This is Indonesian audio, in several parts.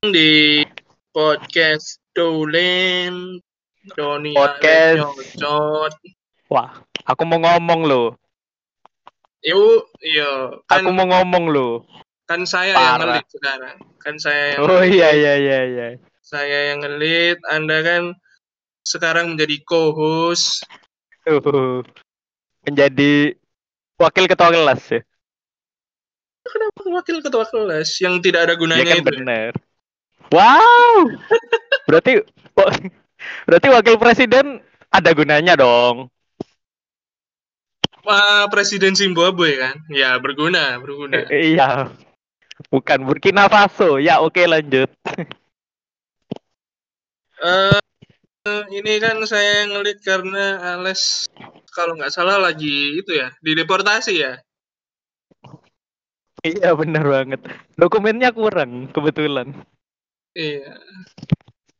di podcast Dolen Doni Podcast. Nyocot. Wah, aku mau ngomong loh. Yuk, iya kan Aku mau ngomong loh. kan saya yang Parah. ngelit sekarang. Kan saya yang Oh iya iya iya iya. saya yang ngelit, Anda kan sekarang menjadi co-host. Uh, menjadi wakil ketua kelas ya. Kenapa wakil ketua kelas yang tidak ada Iya gunanya kan itu? ya? Wow. Berarti berarti wakil presiden ada gunanya dong. Wah, Presiden Zimbabwe kan? Ya, berguna, berguna. Eh, iya. Bukan Burkina Faso. Ya oke lanjut. Eh, ini kan saya ngelit karena Ales kalau nggak salah lagi itu ya, dideportasi ya. Iya bener banget. Dokumennya kurang kebetulan. Iya.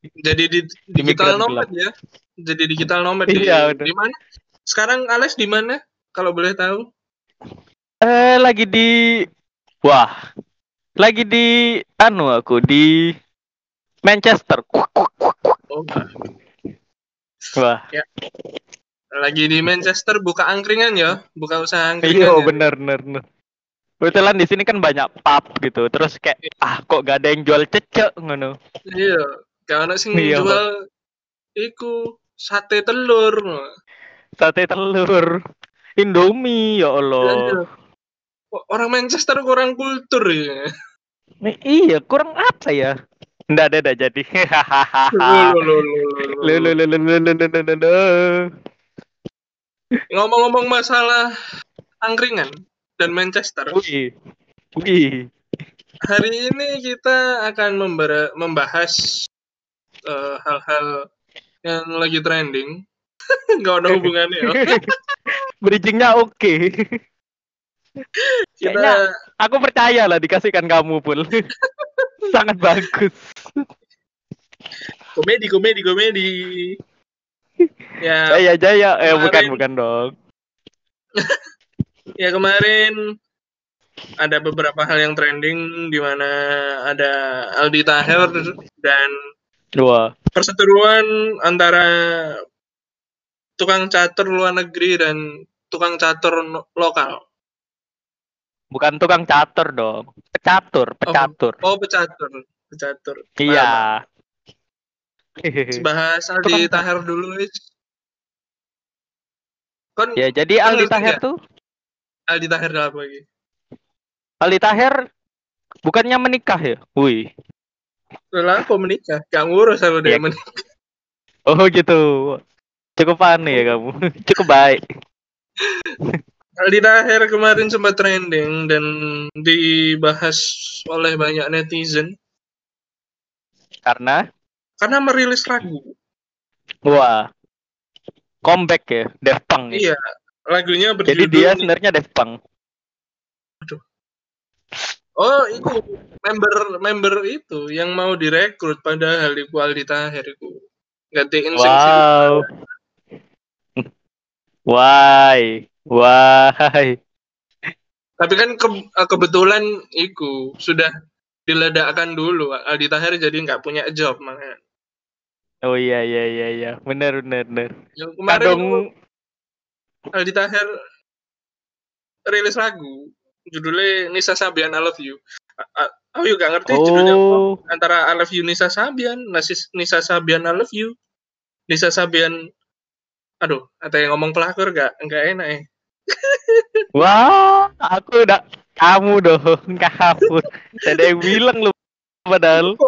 Jadi di digital nomad ya. Jadi digital nomad di, Iya, di mana? Sekarang Ales di mana? Kalau boleh tahu? Eh lagi di wah. Lagi di anu aku di Manchester. Oh, Wah. lagi di Manchester buka angkringan ya, buka usaha angkringan. Iya ya? bener bener bener. Kebetulan di sini kan banyak pub gitu. Terus kayak ah kok gak ada yang jual cecek ngono. Iya, gak ada sing iya, jual iku sate telur. Sate telur. Indomie ya Allah. Iya, iya. Orang Manchester kurang kultur ya. Nah, iya, kurang apa ya? Nggak ada dah jadi. Ngomong-ngomong masalah angkringan, dan Manchester, Wih. Wih. hari ini kita akan membahas eh, hal-hal yang lagi trending. Nggak ada hubungannya ya. Bridgingnya oke. Kita Kayaknya aku percaya lah dikasihkan kamu pun. Sangat bagus. komedi, komedi, komedi. Ya, Jaya jaya. Eh bukan bukan dong. Ya kemarin ada beberapa hal yang trending di mana ada Aldi Taher dan Dua. perseteruan antara tukang catur luar negeri dan tukang catur no- lokal. Bukan tukang catur dong. Pecatur, pecatur. Oh, pecatur, pecatur. Iya. Bahas Aldi Tukang- Taher dulu. Kon ya jadi Aldi Taher tuh Aldi Taher apa lagi? Aldi Taher bukannya menikah ya? Wih. Lah, apa menikah? Gak ngurus sama dia Iya. menikah. Oh gitu. Cukup aneh ya kamu. Cukup baik. Aldi Taher kemarin sempat trending dan dibahas oleh banyak netizen Karena karena merilis lagu. wah comeback ya Daft Punk ya. Iya, lagunya Jadi berjudul dia sebenarnya Daft Punk. Oh, itu member member itu yang mau direkrut padahal itu Aldi Taher itu. Gantiin sing Wow. Why? Why? Tapi kan ke- eh, kebetulan iku sudah diledakkan dulu. Aldi Taher jadi nggak punya job makanya. Oh iya iya iya iya. Benar benar benar. Yang kemarin Kadang Aldi Taher rilis lagu judulnya Nisa Sabian I Love You. Aku juga ngerti judulnya apa. Oh, Antara I Love You Nisa Sabian, Nasis- Nisa Sabian I Love You, Nisa Sabian Aduh, ada yang ngomong pelakor gak? Enggak enak ya. wah, aku udah kamu dong, kamu. Ada yang bilang lu padahal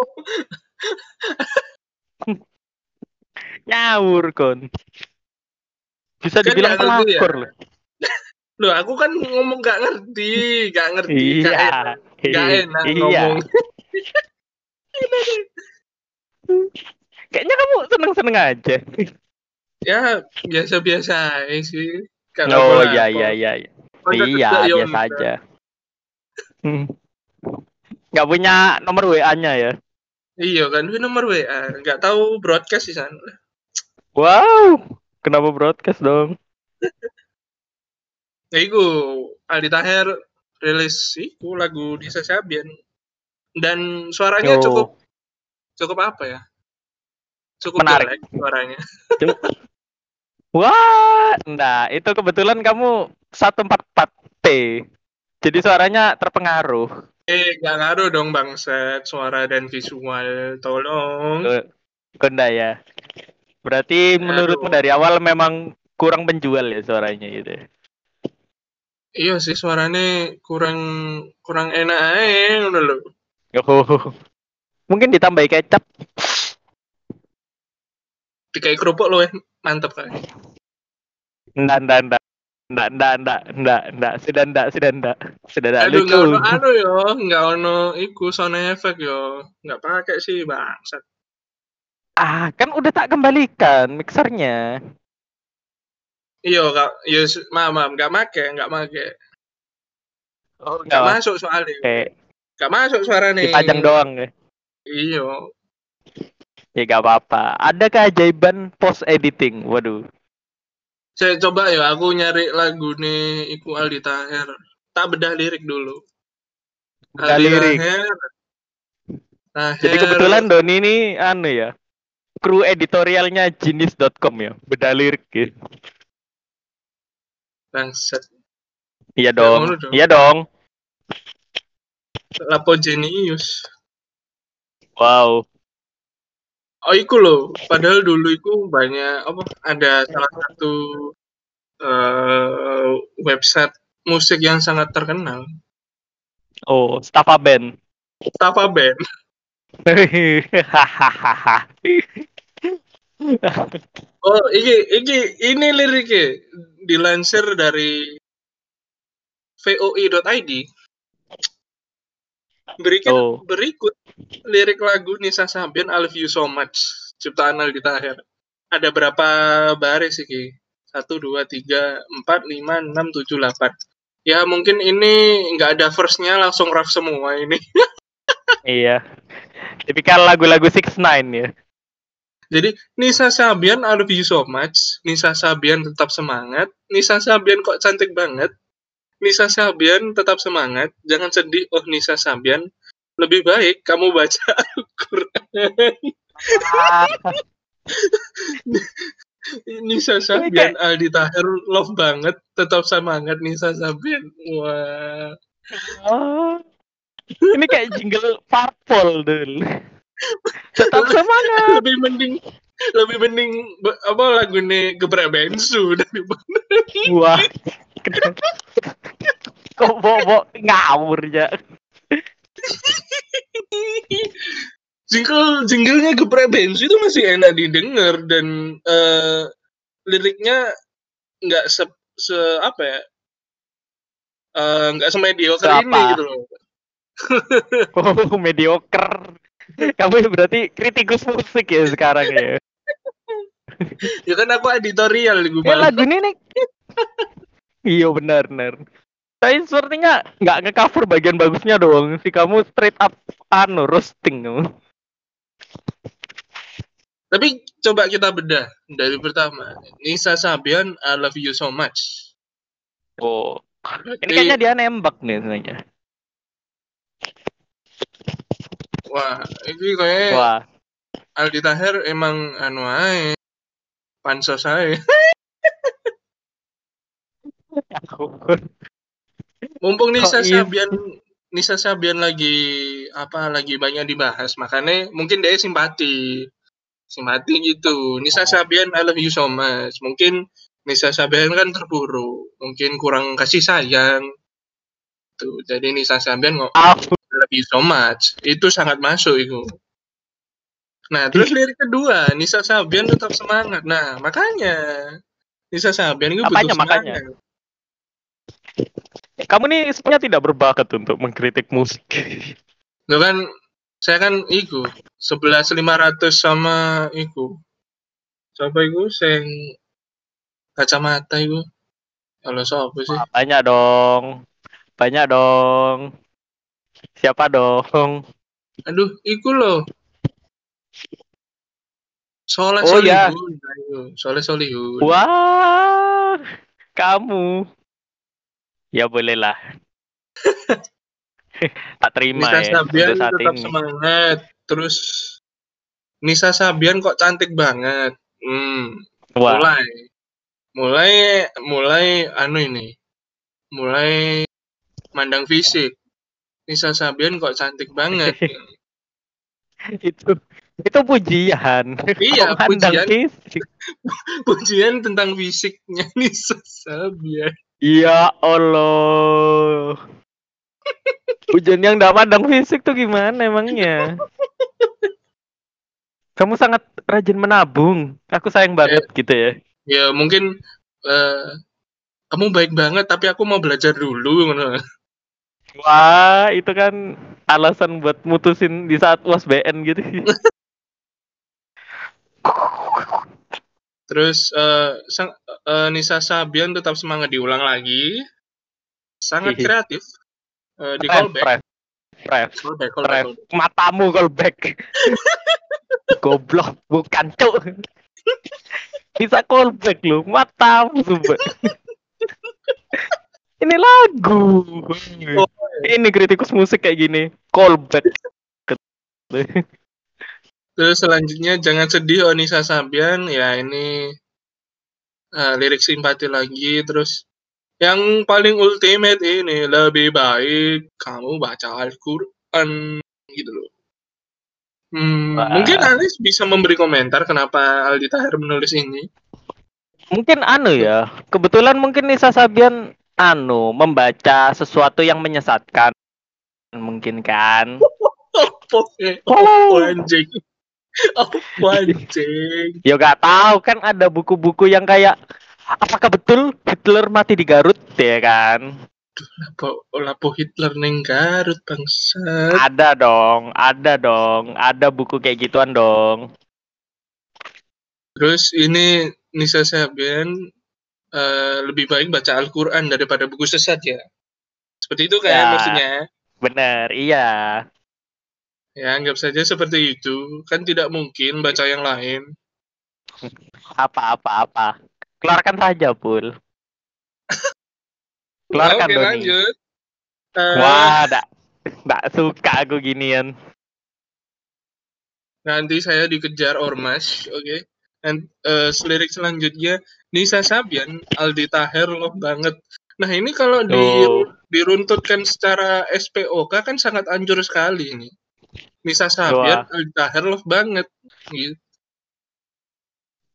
ngawur kon. Bisa Kan dibilang nggak ya? pelakor loh. Loh, aku kan ngomong gak ngerti, gak ngerti, gak enak, Iya. gak enak Iya. ngomong. Kayaknya kamu seneng-seneng aja. Ya, biasa-biasa sih. Gak Oh iya iya iya. iya. Iya, ya biasa aja. Hmm. Gak punya nomor WA-nya ya? Iya kan, nomor WA. Gak tahu broadcast di sana. Wow, kenapa broadcast dong? Ya iku, Aldi Taher rilis iku lagu di Sabian. Dan suaranya Oh. cukup cukup apa ya? Cukup Menarik. jelek suaranya. Wah, nah itu kebetulan kamu 144T. Jadi suaranya terpengaruh. Eh, gak ngaruh dong bangset, suara dan visual. Tolong. Ke- Kenda ya. Berarti Aduh. menurutmu dari awal memang kurang penjual ya suaranya gitu. Iya sih suaranya kurang kurang enak aja ngono lho. Oh. Mungkin ditambah kecap. Dikai kerupuk loh, mantep kan. Ndak, ndak, ndak. Ndak, ndak, ndak, ndak, ndak, sudah ndak, sudah ndak, sudah ndak Aduh, lucu. nggak ono anu yo, nggak ono iku sound efek yo, nggak pakai sih bangsat. Ah, kan udah tak kembalikan mixernya. Iya kak, iya maaf maaf, nggak make, nggak make, Oh, nggak masuk soalnya, Oke, nggak masuk suaranya. dipajang doang ya. Iya, Ya gak apa-apa. Ada keajaiban post editing. Waduh. saya coba ya, aku nyari lagu nih, iku Aldi Taher. Tak bedah lirik dulu. Bedah Aldi lirik. Taher. Taher. Jadi kebetulan Doni ini anu ya. Kru editorialnya jenis.com ya. Beda lirik gitu. bangsat. Iya Ya, dong. Iya dong. Lapo jenius. Wow. Oh iku loh, padahal dulu iku banyak apa ada salah satu eh, website musik yang sangat terkenal, Oh, Staffa Band. Tapa Band. Oh, iki iki ini liriknya dilansir dari voi.id. Berikut Oh. berikut lirik lagu Nisa Sabian I Love You So Much ciptaan Aldi Taher. Ada berapa baris iki? Satu, dua, tiga, empat, lima, enam, tujuh, delapan. Ya mungkin ini nggak ada verse-nya langsung rap semua ini. iya. Tipikal lagu-lagu 6 ya. Jadi Nisa Sabian I love you so much. Nisa Sabian tetap semangat. Nisa Sabian kok cantik banget. Nisa Sabian tetap semangat. Jangan sedih. Oh Nisa Sabian. Lebih baik kamu baca Al-Quran. Nisa Sabian Aldi Taher love banget. Tetap semangat Nisa Sabian. Wah. Ah. Ini kayak jingle parpol dulu. Tetap semangat. Lebih mending lebih mending apa lagu ini geprek bensu daripada Wah. Kok bobo ngawur ya. jingle jinglenya geprek bensu itu masih enak didengar dan eh, liriknya nggak se, se apa ya eh, nggak semediocre Seapa? ini gitu loh Oh, mediocre. Kamu berarti kritikus musik ya sekarang ya. ya kan aku editorial gue Ya lagu ini nih. iya benar benar. Tapi sepertinya nggak nge-cover bagian bagusnya doang. Si kamu straight up anu roasting kamu. tapi coba kita bedah dari pertama Nisa Sabian I love you so much Oh. Ini kayaknya dia nembak nih sebenarnya. Wah ini kayak Wah. Aldi Taher emang anu ae pansos ae mumpung Nisa iya? Sabian Nisa Sabian lagi apa lagi banyak dibahas makanya mungkin dia simpati simpati gitu Nisa Oh. Sabian I love you so much mungkin Nisa Sabian kan terburu mungkin kurang kasih sayang tuh jadi Nisa Sabian ngomong love you so much itu sangat masuk itu nah terus lirik kedua Nisa Sabian tetap semangat nah makanya Nisa Sabian itu butuh makanya? semangat kamu nih sebenarnya tidak berbakat untuk mengkritik musik. Lo kan saya kan iku 11.500 sama iku. Siapa iku sing kacamata iku? Kalau siapa sih? Banyak dong. Banyak dong. Siapa dong? Aduh, iku loh. Soleh Oh. Solihun. Ayo, Soleh Solihun. Wah, kamu. Ya bolehlah. tak terima Nisa ya Sabian untuk saat tetap ini. semangat. Terus Nisa Sabian kok cantik banget. Hmm, Wah, mulai. Mulai mulai anu ini. Mulai mandang fisik. Nisa Sabian kok cantik banget. itu itu pujian. Iya, pujian. fisik. Pujian tentang fisiknya Nisa Sabian. Ya Allah. Pujian yang nggak mandang fisik tuh gimana emangnya? Kamu sangat rajin menabung. Aku sayang banget gitu ya. Ya mungkin eh, kamu baik banget tapi aku mau belajar dulu. Wah, itu kan alasan buat mutusin di saat UASBN gitu. Terus eh, sang- eh, Nisa Sabian tetap semangat diulang lagi. Sangat Hihi. kreatif. Eh, di callback. ref, ref, Callback, callback, callback. Matamu callback. Goblok, bukan cuk. Bisa callback lu, matamu sumpah. Ini lagu. Oh, Ini kritikus musik kayak gini. Callback. Terus selanjutnya jangan sedih oh Nisa Sabian ya ini eh, lirik simpati lagi terus yang paling ultimate ini lebih baik kamu baca Al-Qur'an gitu loh. Hmm, Wah. mungkin Alis bisa memberi komentar kenapa Aldi Tahir menulis ini. Mungkin anu ya. Kebetulan mungkin Nisa Sabian anu membaca sesuatu yang menyesatkan. Mungkin kan. Oh. anjing? Apa anjing? Ya gak tahu kan ada buku-buku yang kayak apakah betul Hitler mati di Garut ya kan? Lapo Hitler neng Garut bangsat. Ada dong, ada dong, ada buku kayak gituan dong. Terus ini Nisa Sabian eh, lebih baik baca Al-Quran daripada buku sesat ya. Seperti itu kan Ya. maksudnya. Bener, iya. Ya anggap saja seperti itu. Kan tidak mungkin baca yang lain. Apa apa apa. Keluarkan saja, Pul. Keluarkan Oke Doni. lanjut. Eh, Wah, dak, dak suka aku ginian. Nanti saya dikejar ormas, oke. Dan eh, lirik selanjutnya Nisa Sabian, Aldi Taher loh banget. Nah ini kalau di, Oh. diruntutkan secara SPOK kan sangat anjur sekali ini. Nisa Sabian, Wah. Aldi Taher loh banget. Gitu.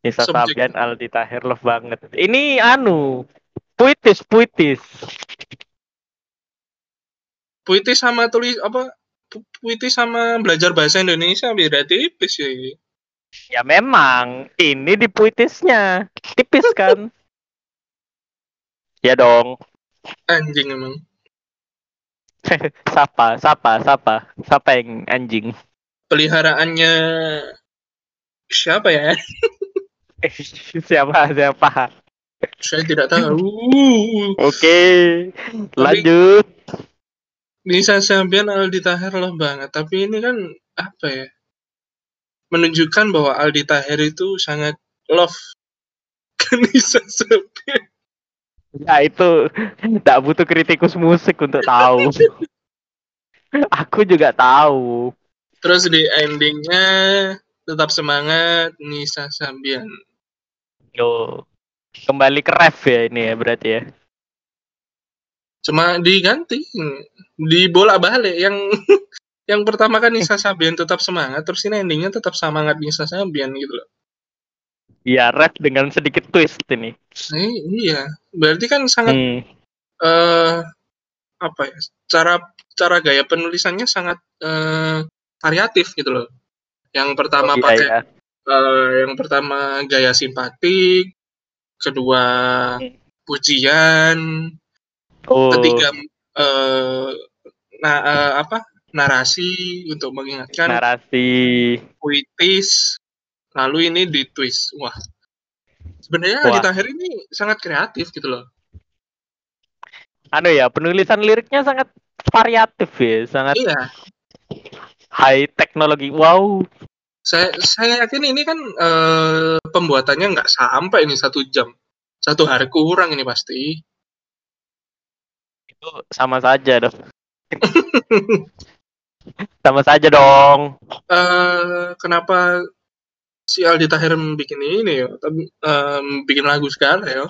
Nisa Subjek. Sabian Aldi Tahir love banget. Ini anu puitis puitis. Puitis sama tulis apa? pu- Puitis sama belajar bahasa Indonesia beda tipis ya. ini. Ya memang ini di puitisnya tipis kan. ya dong. Anjing emang. Sapa, sapa, sapa, sapa yang anjing. Peliharaannya siapa ya? siapa siapa? Saya tidak tahu. Oke, lanjut. Nisa Sabian Aldi Taher loh banget, tapi ini kan apa ya? Menunjukkan bahwa Aldi Taher itu sangat love ke Nisa Sabian. Ya itu tak butuh kritikus musik untuk tahu. Aku juga tahu. Terus di endingnya tetap semangat Nisa Sabian. Yo, kembali ke ref ya ini ya berarti ya. Cuma diganti, di bola balik yang yang pertama kan Nisa Sabian tetap semangat, terus ini endingnya tetap semangat Nisa Sabian gitu loh. Iya, ref dengan sedikit twist ini. Nah, iya, berarti kan sangat Hmm. eh apa ya cara cara gaya penulisannya sangat eh, variatif gitu loh yang pertama Iya, pakai iya. eh, yang pertama gaya simpatik kedua pujian Oh, ketiga eh nah eh, apa narasi untuk mengingatkan narasi. puitis lalu ini di twist wah sebenarnya Wah. di Tahir ini sangat kreatif gitu loh Anu ya, penulisan liriknya sangat variatif ya, sangat iya high teknologi. Wow. saya saya yakin ini kan eh, pembuatannya nggak sampai ini satu jam satu hari kurang ini pasti Itu sama saja dong. sama saja dong. eh kenapa si Aldi Tahir bikin ini ya, tapi em, bikin lagu segala ya.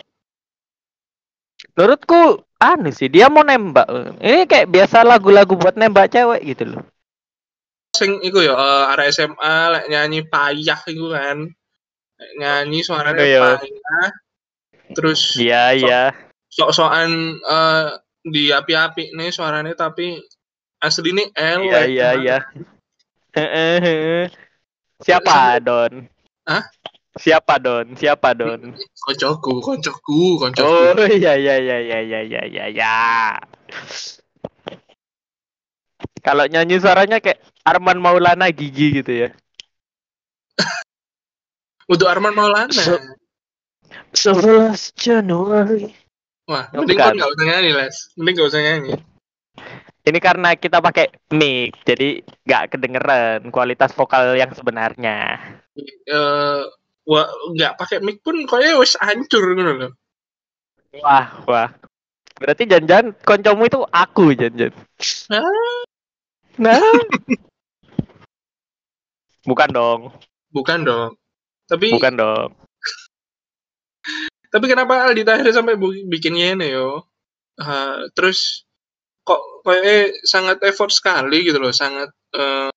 Menurutku aneh sih dia mau nembak. Ini kayak biasa lagu-lagu buat nembak cewek gitu loh. Sing iku ya eh, arek SMA lek nyanyi payah iku kan. Lek nyanyi suaranya Iya. payah. Terus Iya iya. sok-sokan eh, di api-api nih suaranya tapi asli nih Iya elek. iya iya. Heeh, heeh. Siapa Don? Hah? Siapa Don? Siapa Don? Koncoku, koncoku, koncoku. Oh iya iya iya iya iya iya iya ya. Kalau nyanyi suaranya kayak Arman Maulana Gigi gitu ya. Untuk Arman Maulana. So- 11 Januari. Wah, mending kan nggak usah nyanyi, Les. Mending nggak usah nyanyi. Ini karena kita pakai mic, jadi nggak kedengeran kualitas vokal yang sebenarnya. Eh, wah, nggak pakai mic pun kayaknya wis hancur gitu loh. Wah, wah. Berarti jangan-jangan koncomu itu aku jangan Ah. Nah. Bukan dong, Bukan dong. Tapi bukan dong. tapi kenapa Aldi Tahir sampai bikinnya ini yo? Eh, terus kok kayaknya sangat effort sekali gitu loh, sangat eh,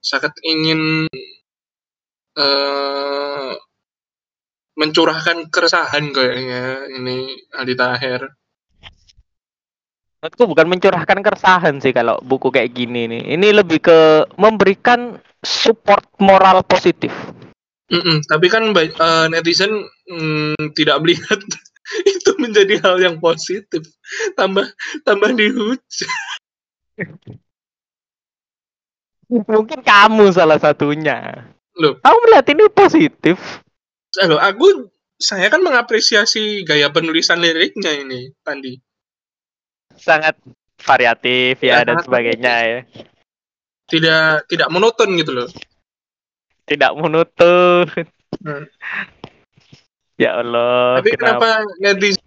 sangat ingin eh mencurahkan keresahan kayaknya ini Aldi Tahir. Menurutku bukan mencurahkan keresahan sih kalau buku kayak gini nih. Ini lebih ke memberikan support moral positif. Mm-mm, tapi kan eh, netizen mm, tidak melihat itu menjadi hal yang positif. Tambah tambah dihujat. Mungkin kamu salah satunya. Loh, Kamu melihat ini positif. eh, loh, aku saya kan mengapresiasi gaya penulisan liriknya ini tadi. Sangat variatif ya, Ya, dan sebagainya ya. Tidak tidak monoton gitu loh. Tidak menutup. Hmm. Ya Allah, Tapi kenapa? kenapa netizen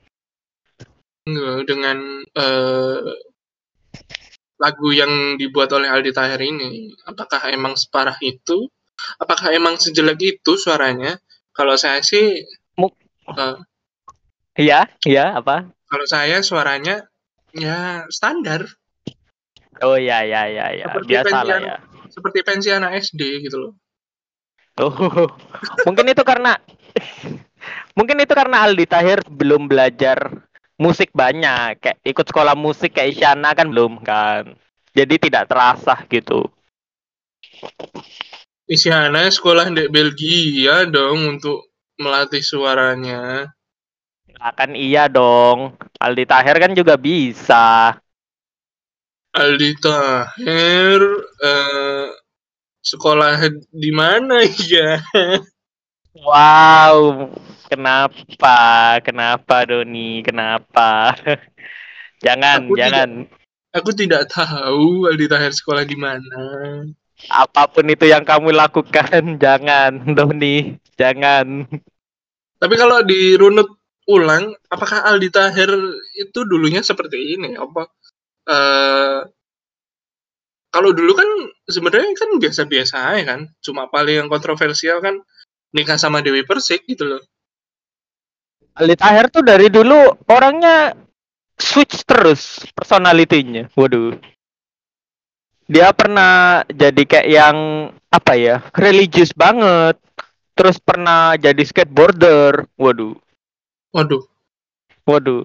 dengan eh, lagu yang dibuat oleh Aldi Tahir ini? Apakah emang separah itu? Apakah emang sejelek itu suaranya? Kalau saya sih, Mu- eh, Iya, iya apa? kalau saya suaranya ya standar, Oh iya iya iya iya, Seperti biasa lah ya. seperti pensi anak SD gitu loh. Oh, mungkin itu karena mungkin itu karena Aldi Tahir belum belajar musik banyak, kayak ikut sekolah musik kayak Isyana kan belum kan. Jadi tidak terasa gitu. Isyana sekolah di Belgia dong untuk melatih suaranya. Nah, kan iya dong. Aldi Tahir kan juga bisa. Aldi Tahir eh, sekolah di mana ya? Wow, kenapa? Kenapa Doni? Kenapa? jangan, Aku jangan. Aku tidak tahu Aldi Tahir sekolah di mana. Apa pun itu yang kamu lakukan, jangan Doni, jangan. Tapi kalau dirunut ulang, apakah Aldi Tahir itu dulunya seperti ini? Apa? eh kalau dulu kan sebenarnya kan biasa-biasa aja kan. Cuma paling yang kontroversial kan nikah sama Dewi Persik gitu loh. Aldi Tahir tuh dari dulu orangnya switch terus personalitinya. Waduh. Dia pernah jadi kayak yang apa ya? religius banget. Terus pernah jadi skateboarder. Waduh. Waduh, Waduh.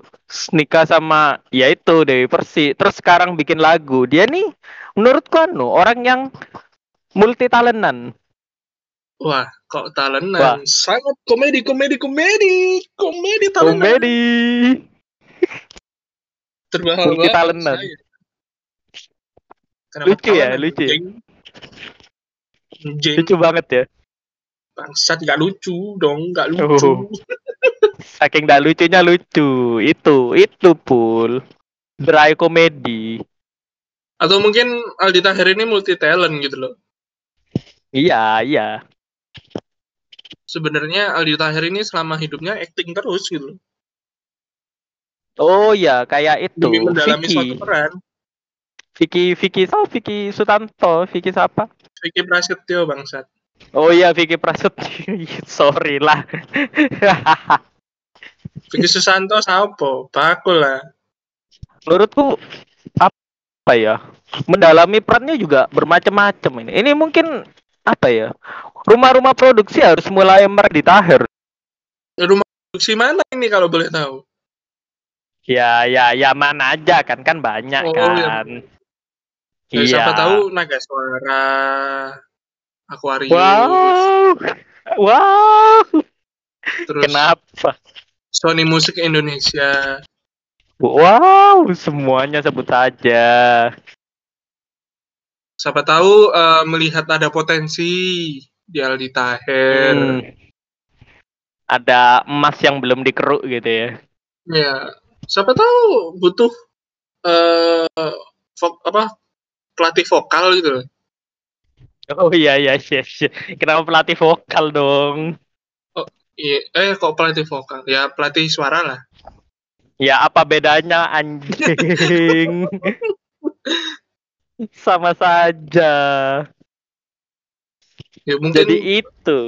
Nikah sama ya itu Dewi Persik. Terus sekarang bikin lagu. Dia nih menurutku anu orang yang multi talentan. Wah kok talentan. Wah. Sangat komedi, komedi, komedi, komedi talentan. Komedi. Talentan. saya. Kenapa Lucu ya, lucu. Jeng? Jeng, Lucu banget ya. bangsat nggak lucu dong, nggak lucu. Oh. Saking dah lucunya lucu. Itu, itu pul. Dry komedi. Atau mungkin Aldi Tahir ini multi talent gitu loh. Iya, iya. Sebenarnya Aldi Tahir ini selama hidupnya acting terus gitu. Oh iya, kayak itu. Demi mendalami suatu Vicky. peran. Vicky, Vicky, so, Vicky Sutanto, Vicky siapa? Vicky Prasetyo bangsat. Oh iya Vicky Prasetyo. Sorry lah. Vicky Susanto siapa? Bakul lah. Menurutku apa ya? Mendalami perannya juga bermacam-macam ini. Ini mungkin apa ya? Rumah-rumah produksi harus mulai mereditahir. Rumah produksi mana ini kalau boleh tahu? Ya, ya, ya mana aja kan kan banyak Oh, iya. kan. Ya, Iya. Siapa tahu Naga Suara, Aquarius, Wow. Wow. terus Kenapa? Sony Musik Indonesia. Wow, semuanya sebut saja. Siapa tahu eh, melihat ada potensi di Aldi Taher. Hmm. Ada emas yang belum dikeruk gitu ya. Ya, siapa tahu butuh eh vo- apa pelatih vokal gitu loh. Oh iya iya iya. iya. Kenapa pelatih vokal dong? Iya, eh kok pelatih vokal? Ya pelatih suara lah. Ya apa bedanya anjing? Sama saja. Ya mungkin Jadi itu.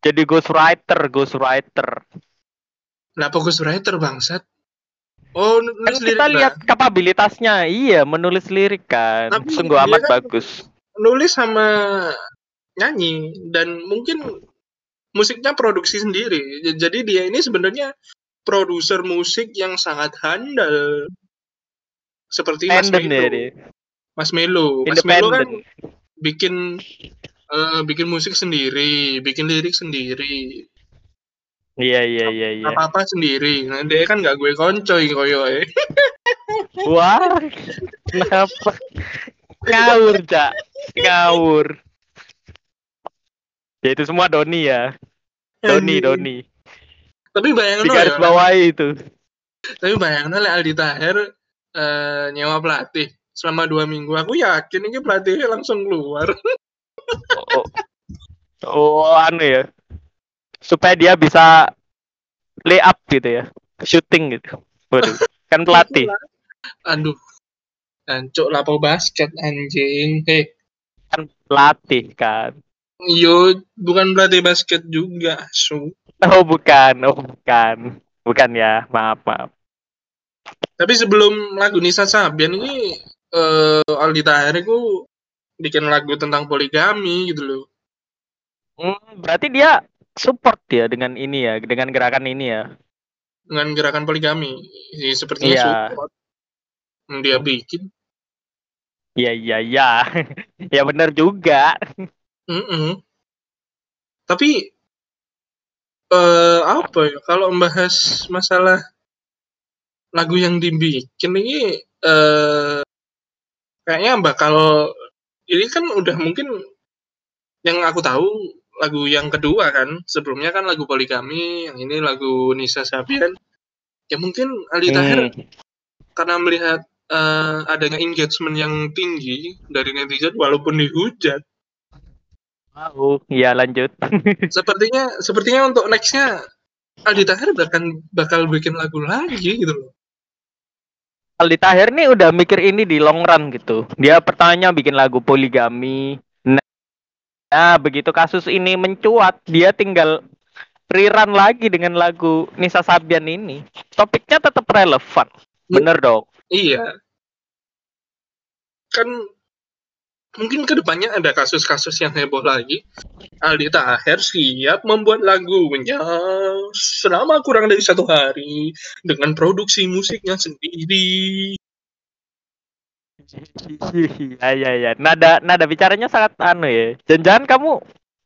Jadi ghostwriter, ghostwriter. kenapa ghostwriter bangsat? Oh, Kan nulis kita lirik, lihat Bang. kapabilitasnya, iya menulis lirik kan, Tapi sungguh amat kan- bagus. nulis sama nyanyi dan mungkin musiknya produksi sendiri. Jadi dia ini sebenarnya produser musik yang sangat handal. Seperti Mas ya dia. Mas Melo. Mas Melo kan bikin eh, bikin musik sendiri, bikin lirik sendiri, Iya iya iya iya. apa-apa sendiri. Nah, dia kan nggak gue koncoy koyo eh. Wah, kenapa? Ngawur, Cak. Ngawur. Ya itu semua Doni ya. Doni. Doni. Tapi bayangin Di garis ya, bawah itu. tapi bayangin oleh Aldi Taher eh, nyewa pelatih selama dua minggu. Aku yakin ini pelatihnya langsung keluar. Oh, oh, anu ya. Supaya dia bisa lay up gitu ya. Shooting gitu. Waduh, kan pelatih. Aduh. Ancuk lapo basket anjing. Hei, Kan pelatih kan. yo bukan pelatih basket juga, su. Oh, bukan. Oh, bukan. Bukan ya. Maaf, maaf. Tapi sebelum lagu Nisa Sabian ini eh Aldi Taher itu bikin lagu tentang poligami gitu loh. Hmm, berarti dia support ya dengan ini ya, dengan gerakan ini ya. Dengan gerakan poligami. Ya, sepertinya Iya. support. Dia bikin. Iya, iya, iya. ya benar juga. Mm-mm. Tapi eh apa ya kalau membahas masalah lagu yang dibikin ini eh kayaknya bakal ini kan udah mungkin yang aku tahu lagu yang kedua kan sebelumnya kan lagu poligami yang ini lagu Nisa Sabian ya mungkin Ali Tahir Hmm. karena melihat eh, adanya engagement yang tinggi dari netizen walaupun dihujat Mau, ya lanjut. sepertinya sepertinya untuk nextnya Aldi Tahir bakal bakal bikin lagu lagi gitu loh. Aldi Tahir nih udah mikir ini di long run gitu. Dia pertamanya bikin lagu poligami. Nah, nah, begitu kasus ini mencuat, dia tinggal rerun lagi dengan lagu Nisa Sabian ini. Topiknya tetap relevan. Bener dong. Iya. Kan mungkin ke depannya ada kasus-kasus yang heboh lagi. Aldi Tahir siap membuat lagunya selama kurang dari satu hari dengan produksi musiknya sendiri. Iya iya iya. Nada nada bicaranya sangat anu ya. Jangan-jangan kamu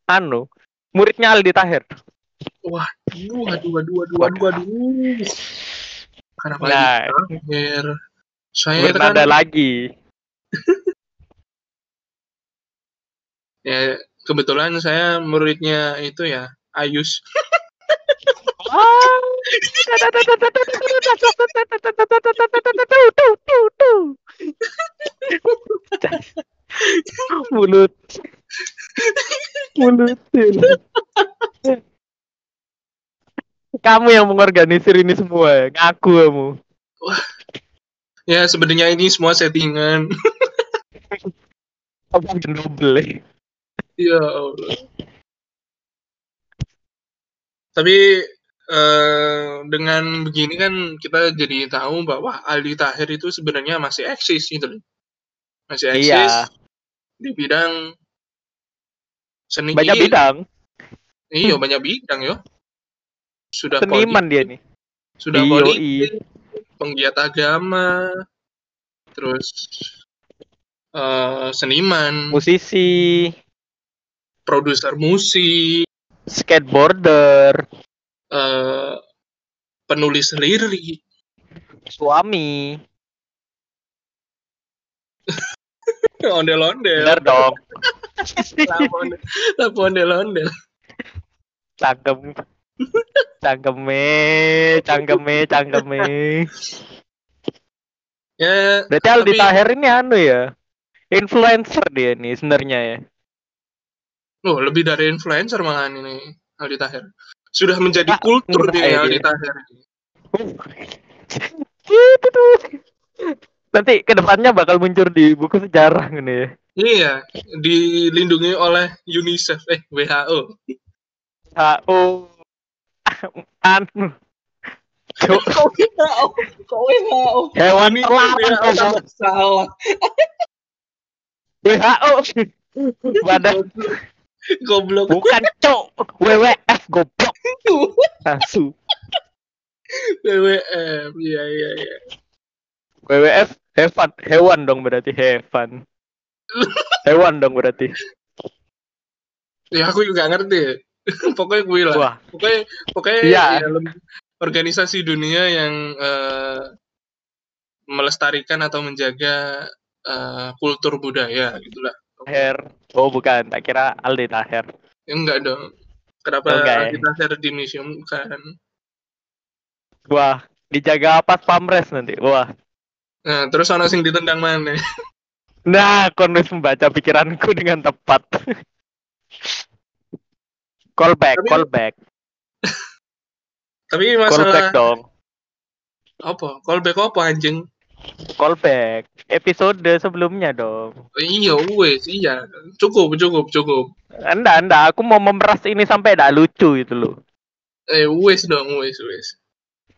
anu muridnya Aldi Tahir. Waduh, waduh, waduh, waduh, waduh, waduh. Kenapa Nah, Aldi Tahir? Saya kan bernada lagi. Ya kebetulan saya muridnya itu ya Ayus. Mulut. Mulut. Kamu yang mengorganisir ini semua, ya? ngaku kamu. Ya sebenarnya ini semua settingan. Kamu double. Ya Allah. Tapi eh, dengan begini kan kita jadi tahu bahwa Aldi Tahir itu sebenarnya masih eksis gitu loh. Masih eksis Iya. di bidang seni. Banyak bidang. Iya, banyak bidang yo. Sudah Seniman dia nih. sudah Iyo, politik, penggiat agama, terus eh, seniman, Musisi, produser musik, skateboarder, eh, penulis lirik, suami. ondel-ondel, Bener dong. lapo ondel-ondel. Cangkem. Cangkeme, cangkeme, cangkeme. Ya, Berarti Aldi Tapi- Tahir ini anu ya. Influencer dia nih sebenarnya ya. Oh lebih dari influencer malahan ini Aldi Tahir. Sudah menjadi Ah, kultur ya Aldi. Tahir. Gitu tuh. Nanti ke depannya bakal muncul di buku sejarah gitu ya. Iya, dilindungi oleh UNICEF, eh WHO. HO anu Cuk, Kok WHO? Kok WHO? hewan Ini terlarang WHO tambah salah. WHO badan Goblok. bukan cok WWF goblok asu WWF. Iya, iya, iya. WWF hewan hewan dong berarti hewan hewan dong berarti Ya aku juga ngerti. pokoknya gue lah. wah Pokoknya pokoknya Iya. ya, lem- organisasi dunia yang eh, melestarikan atau menjaga eh, kultur budaya gitulah. Tahir oh bukan tak kira Aldi Tahir Ya, enggak dong. Kenapa Oh, enggak ya? kita share di museum kan? wah dijaga pas pamres nanti wah Nah, terus ono sing ditendang mana? nah kon wis membaca pikiranku dengan tepat callback Tapi- callback Tapi callback masalah dong apa? Callback apa anjing? Callback episode sebelumnya dong Iya, wes, iya. Cukup, cukup, cukup. Anda, anda, aku mau memeras ini sampai tidak lucu itu loh. Eh, wes dong, wes, wes.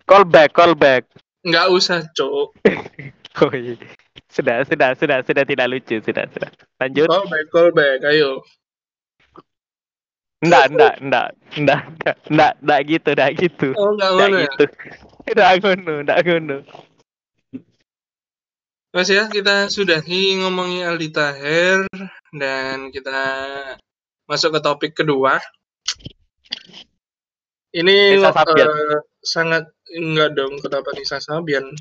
Callback, callback. Enggak usah, cok. Oh, iya. Sudah, sudah, sudah, sudah tidak lucu, sudah, sudah. Lanjut. Callback, callback, ayo. Enggak, enggak, enggak, enggak, enggak, enggak, enggak gitu, enggak gitu. Oh, enggak Enggak ngono gitu. Enggak ngono, enggak ngono. Mas ya, kita sudahi ngomongi Aldi Taher dan kita masuk ke topik kedua. Ini Nisa Sabian. eh, sangat enggak dong kenapa Nisa Sabian.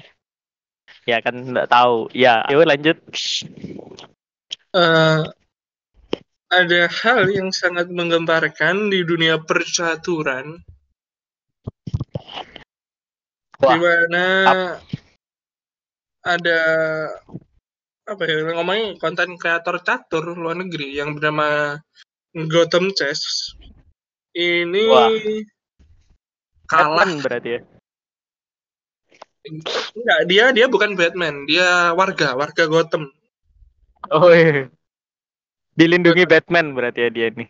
Ya kan enggak tahu. Ya, yuk lanjut. Eh, ada hal yang sangat menggemparkan di dunia percaturan Wah, di mana ada apa ya ngomongin konten kreator catur luar negeri yang bernama Gotham Chess ini Wah. kalah Batman berarti ya. enggak dia dia bukan Batman dia warga warga Gotham Oh iya. Dilindungi Batman berarti ya dia nih.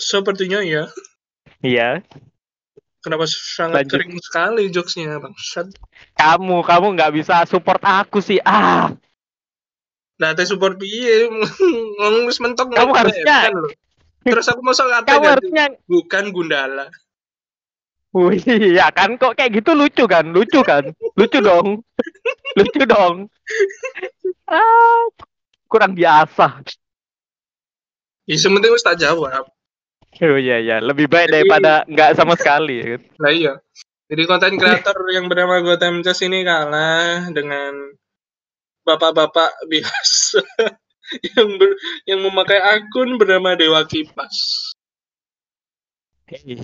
sepertinya ya Iya. Kenapa sangat Lanjut. kering sekali jokesnya bangsat Kamu, kamu nggak bisa support aku sih. Ah, nah teh support piye ngomong mentok Kamu harusnya- Batman loh. terus aku mau soal kamu ganti harusnya bukan Gundala Wih, ya kan kok kayak gitu lucu kan? Lucu kan? Lucu dong. lucu dong. Ah, kurang biasa. ya sementing wis tak jawab Oh iya iya, lebih baik Jadi- daripada nggak sama sekali. Nah iya. Jadi konten kreator yang bernama Gotham Chess ini kalah dengan bapak-bapak biasa yang ber- yang memakai akun bernama Dewa Kipas. Hei,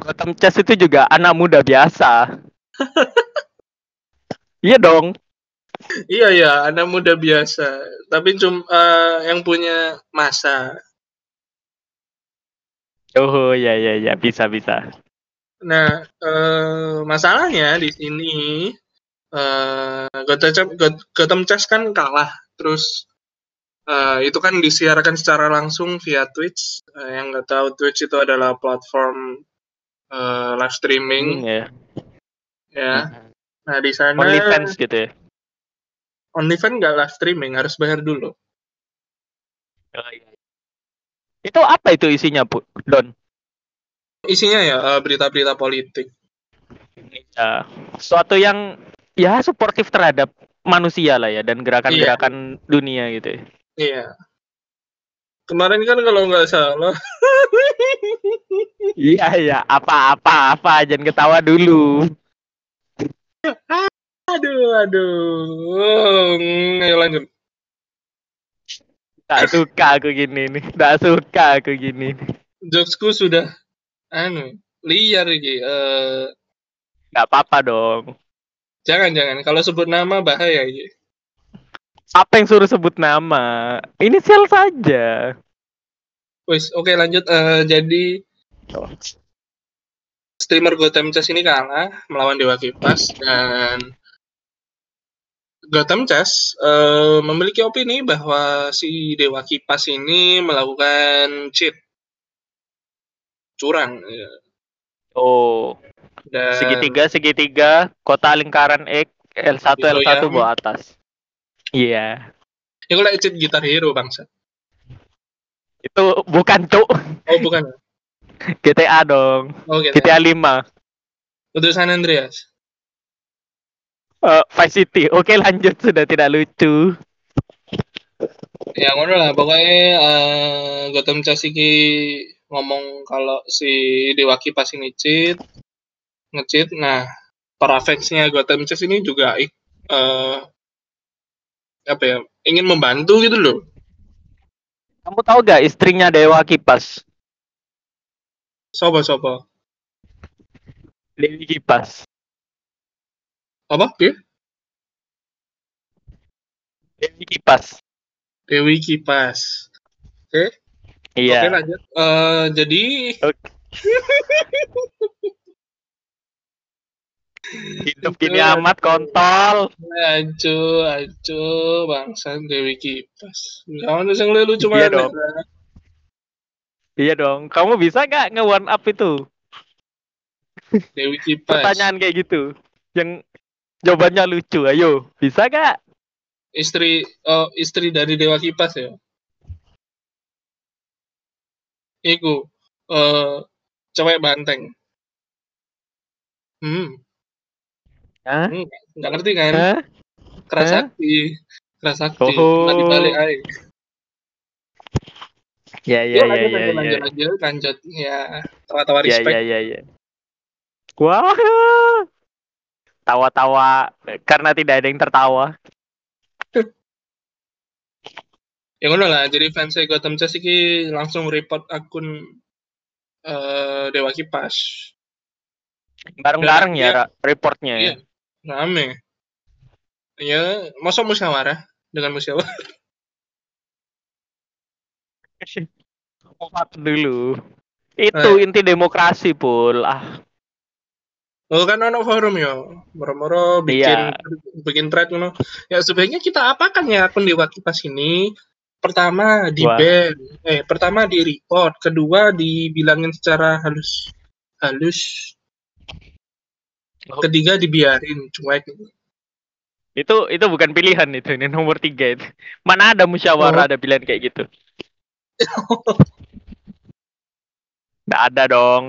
Gotham Chess itu juga anak muda biasa. iya dong. Iya ya, anak muda biasa, tapi cuma yang punya masa. Oh iya iya iya, bisa bisa. Nah, eh, masalahnya di sini eh Gotham Chess, Gotham Chess kan kalah, terus Eh, itu kan disiarkan secara langsung via Twitch. Eh, yang nggak tahu Twitch itu adalah platform eh, live streaming Hmm, ya. ya. Nah di sana OnlyFans gitu ya. OnlyFans nggak live streaming harus bayar dulu. Oh, iya. Itu apa itu isinya, Bu? Don? Isinya ya eh, berita-berita politik. Ya, suatu yang ya suportif terhadap manusia lah ya dan gerakan-gerakan dunia gitu. ya. Iya. Kemarin kan kalau nggak salah Iya iya, apa-apa apa jangan ketawa dulu. Aduh, aduh. Ayo lanjut. Tak suka aku gini nih, tak suka aku gini. nih. Jokesku sudah anu liar iki. Eh, Gak apa-apa dong. jangan jangan kalau sebut nama bahaya iki. Apa yang suruh sebut nama? Inisial saja. Wis, oke lanjut. Eh, jadi streamer Gotham Chess ini kalah melawan Dewa Kipas dan Gotham Chess eh, memiliki opini bahwa si Dewa Kipas ini melakukan cheat curang ya. Oh, dan segitiga segitiga, kota lingkaran X, L1 Itu L1 yang- bawah atas. Iya. ya kalau cheat gitar hero bangsa Itu bukan cuk oh bukan GTA dong. oh gitu GTA 5. untuk San Andreas Eh, Vice City. Oke, lanjut sudah tidak lucu. ya ngono lah pokoknya eh, Gotham Chess iki ngomong kalau si Dewa Kipas ini cheat nge-cheat nah para fansnya Gotham Chess ini juga eh, apa ya ingin membantu gitu loh Kamu tahu gak istrinya Dewa Kipas? sopo sopo Dewi Kipas. Apa dia Dewi Kipas. Dewi Kipas oke Iya. oke lanjut Eh, jadi Oke. Hidup gini amat kontol. acu acu bangsa Dewi Kipas kamu tuh yang lucu Iya dong. Iya dong. Kamu bisa gak nge one up itu? Dewi Kipas Pertanyaan kayak gitu. Yang jawabannya lucu. Ayo, bisa gak? istri oh, istri dari Dewa Kipas ya Iku eh cewek banteng hmm Hah? nggak ngerti kan Hah? keras Hah? sakti keras sakti Oh. nggak dibalik aja Ya ya Yuk, ya lanjut, ya lanjut, ya. lanjut, lanjut, lanjut. Ya, tawa-tawa Ya respect. ya ya ya. Wah. Tawa-tawa karena tidak ada yang tertawa. Ya ngono lah, jadi fans Gotham Chess iki langsung report akun eh Dewa Kipas. Bareng-bareng ya Ra, reportnya. Iya. Rame. Ya, masa musyawarah dengan musyawarah. Dulu. Itu Eh. inti demokrasi, Pul. Ah, Oh kan ono forum ya, moro-moro bikin Iya. bikin thread ngono. Ya sebaiknya kita apakan ya akun Dewa Kipas ini? Pertama di Wah. ban, eh pertama di report, kedua dibilangin secara halus halus, Oh. ketiga dibiarin cuek. itu itu bukan pilihan itu. Ini nomor tiga itu. Mana ada musyawarah Oh. ada pilihan kayak gitu? Nggak ada dong.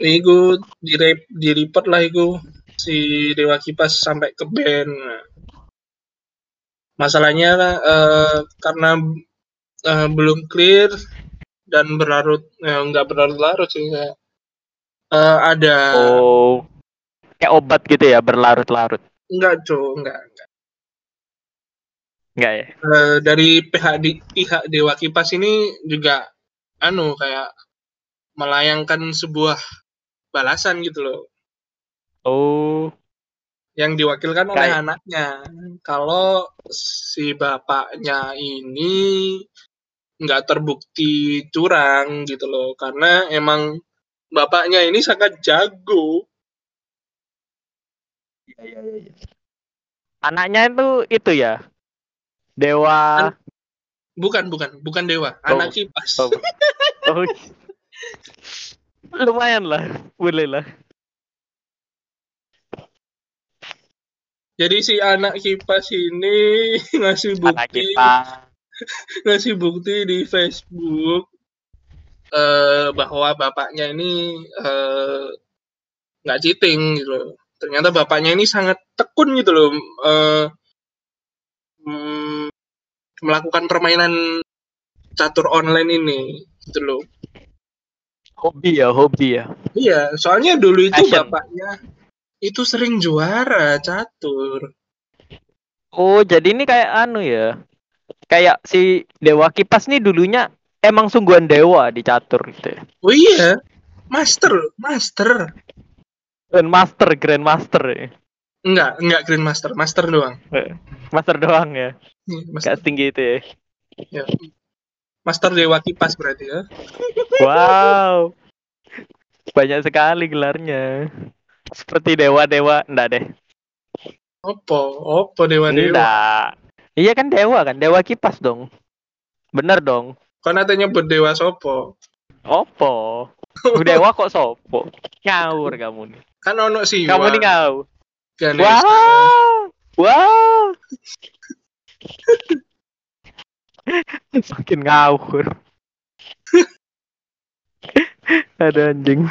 Iku di di report lah iku si Dewa Kipas sampai ke ban. Nah, Masalahnya eh, karena eh, belum clear dan berlarut eh, nggak berlarut-larut sih kayak eh, ada Oh. Kayak obat gitu ya, berlarut-larut. enggak co enggak Enggak ya? Eh, dari pihak di pihak Dewa Kipas ini juga anu kayak melayangkan sebuah balasan gitu loh Oh. yang diwakilkan oleh Kayak- anaknya kalau si bapaknya ini nggak terbukti curang gitu loh karena emang bapaknya ini sangat jago Iya, iya, iya. Anaknya itu itu ya. Dewa. Bukan, bukan, bukan dewa, Oh. anak kipas. Oh. oh. Lumayan lah, boleh lah. Jadi si anak kipas ini ngasih Anak bukti, ngasih bukti di Facebook eh, bahwa bapaknya ini eh, nggak cheating gitu loh. Ternyata bapaknya ini sangat tekun gitu loh eh, mm, melakukan permainan catur online ini gitu loh. Hobi ya, hobi ya. Iya, soalnya dulu itu Passion. bapaknya itu sering juara catur. Oh, jadi ini kayak anu ya. Kayak si Dewa Kipas nih dulunya emang sungguhan dewa di catur gitu ya. Oh iya, master, master. Grandmaster, Grandmaster ya. Enggak, enggak Grandmaster, master doang. Master doang ya. Iya, Master, Gak setinggi itu ya. ya. Master Dewa Kipas berarti ya. Wow. Banyak sekali gelarnya. Seperti dewa-dewa, enggak deh. Opo, opo Dewa Dewa. Enggak. Iya kan dewa kan, dewa kipas dong. Bener dong. Kan katanya berdewa sopo. Opo. Dewa kok sopo? Ngawur kamu nih. Kan ono sih. Kamu nih ngawur. Ganesha. Wow. Makin ngawur. Ada anjing.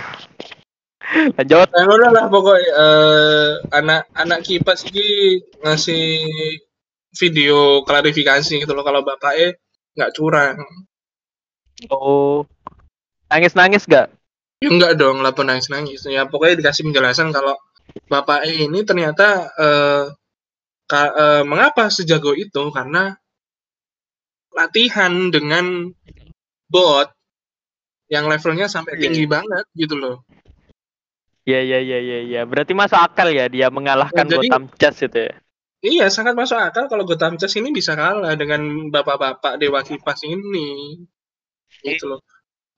Lanjut. Nah, ngono lah pokoknya eh, anak anak kipas ini ngasih video klarifikasi gitu loh kalau bapaknya nggak curang. Oh. Nangis-nangis gak? Ya enggak dong, lapor nangis-nangis. Ya pokoknya dikasih penjelasan kalau bapaknya ini ternyata eh, ka- eh, mengapa sejago itu karena latihan dengan bot yang levelnya sampai Iya. tinggi banget gitu loh. Ya ya ya ya ya. Berarti masuk akal ya dia mengalahkan Ya, jadi- Gotham Chess itu ya. Iya, sangat masuk akal kalau Gotham Chess ini bisa kalah dengan bapak-bapak Dewa Kipas ini. Gitu loh.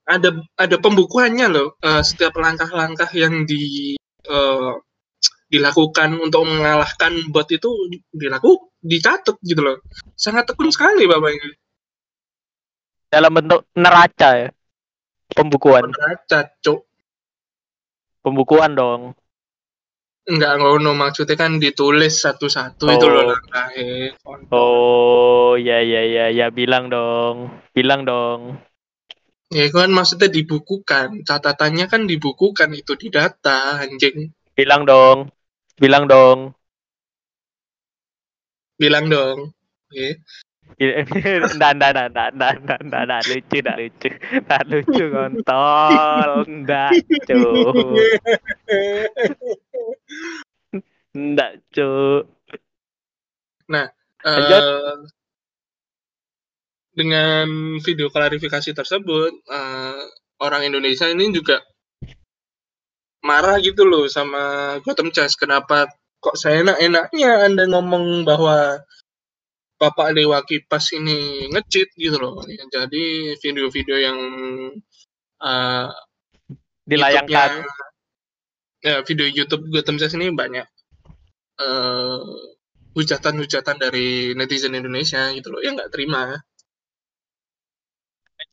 Ada ada pembukuannya loh. eh, setiap langkah-langkah yang di eh, dilakukan untuk mengalahkan bot itu dilaku dicatat gitu loh. Sangat tekun sekali bapak ini. Dalam bentuk neraca ya. Pembukuan. Neraca, cuk. Pembukuan dong. Enggak ngono maksudnya kan ditulis satu-satu itu loh Oh. langkahnya. Oh ya ya ya ya bilang dong. Bilang dong. Ya kan maksudnya dibukukan. Catatannya kan dibukukan itu di data anjing. Bilang dong. Bilang dong. Bilang dong. Oke. Nggak, nggak, nggak, nggak, nggak, nggak, nggak, nggak, lucu, nggak lucu, nggak lucu, kontol, nggak, cu, nggak, cu. Lanjut. Eh, dengan video klarifikasi tersebut, eh, orang Indonesia ini juga marah gitu loh sama Gotham Chess. Kenapa kok saya enak-enaknya Anda ngomong bahwa Bapak Dewa Kipas ini ngecit gitu loh. Ya, jadi video-video yang eh, Dilayangkan. Ya video YouTube Gotham Chess ini banyak eh, hujatan-hujatan dari netizen Indonesia gitu loh yang nggak terima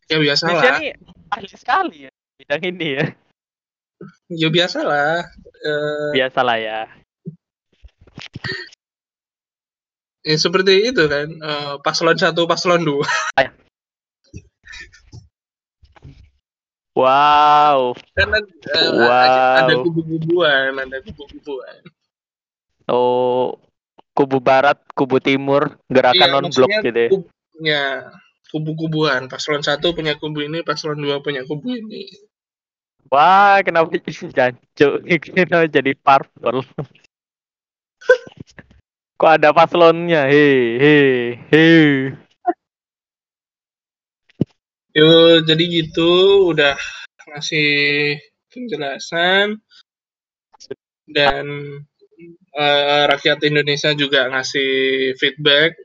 ya biasalah nih ahli sekali ya bidang ini ya. ya biasalah Eh, Biasalah ya. Ya seperti itu kan Eh, paslon satu paslon dua Wow. kan eh, Wow. ada kubu-kubuan ada kubu-kubuan Oh, kubu barat, kubu timur, gerakan Iya, non blok gitu ya. ya kubu-kubuan paslon satu punya kubu ini paslon dua punya kubu ini Wah, kenapa jadi jancuk? Kenapa jadi parpol? Kok ada paslonnya? Hei, hei, hei. Yo, jadi gitu udah ngasih penjelasan dan eh, rakyat Indonesia juga ngasih feedback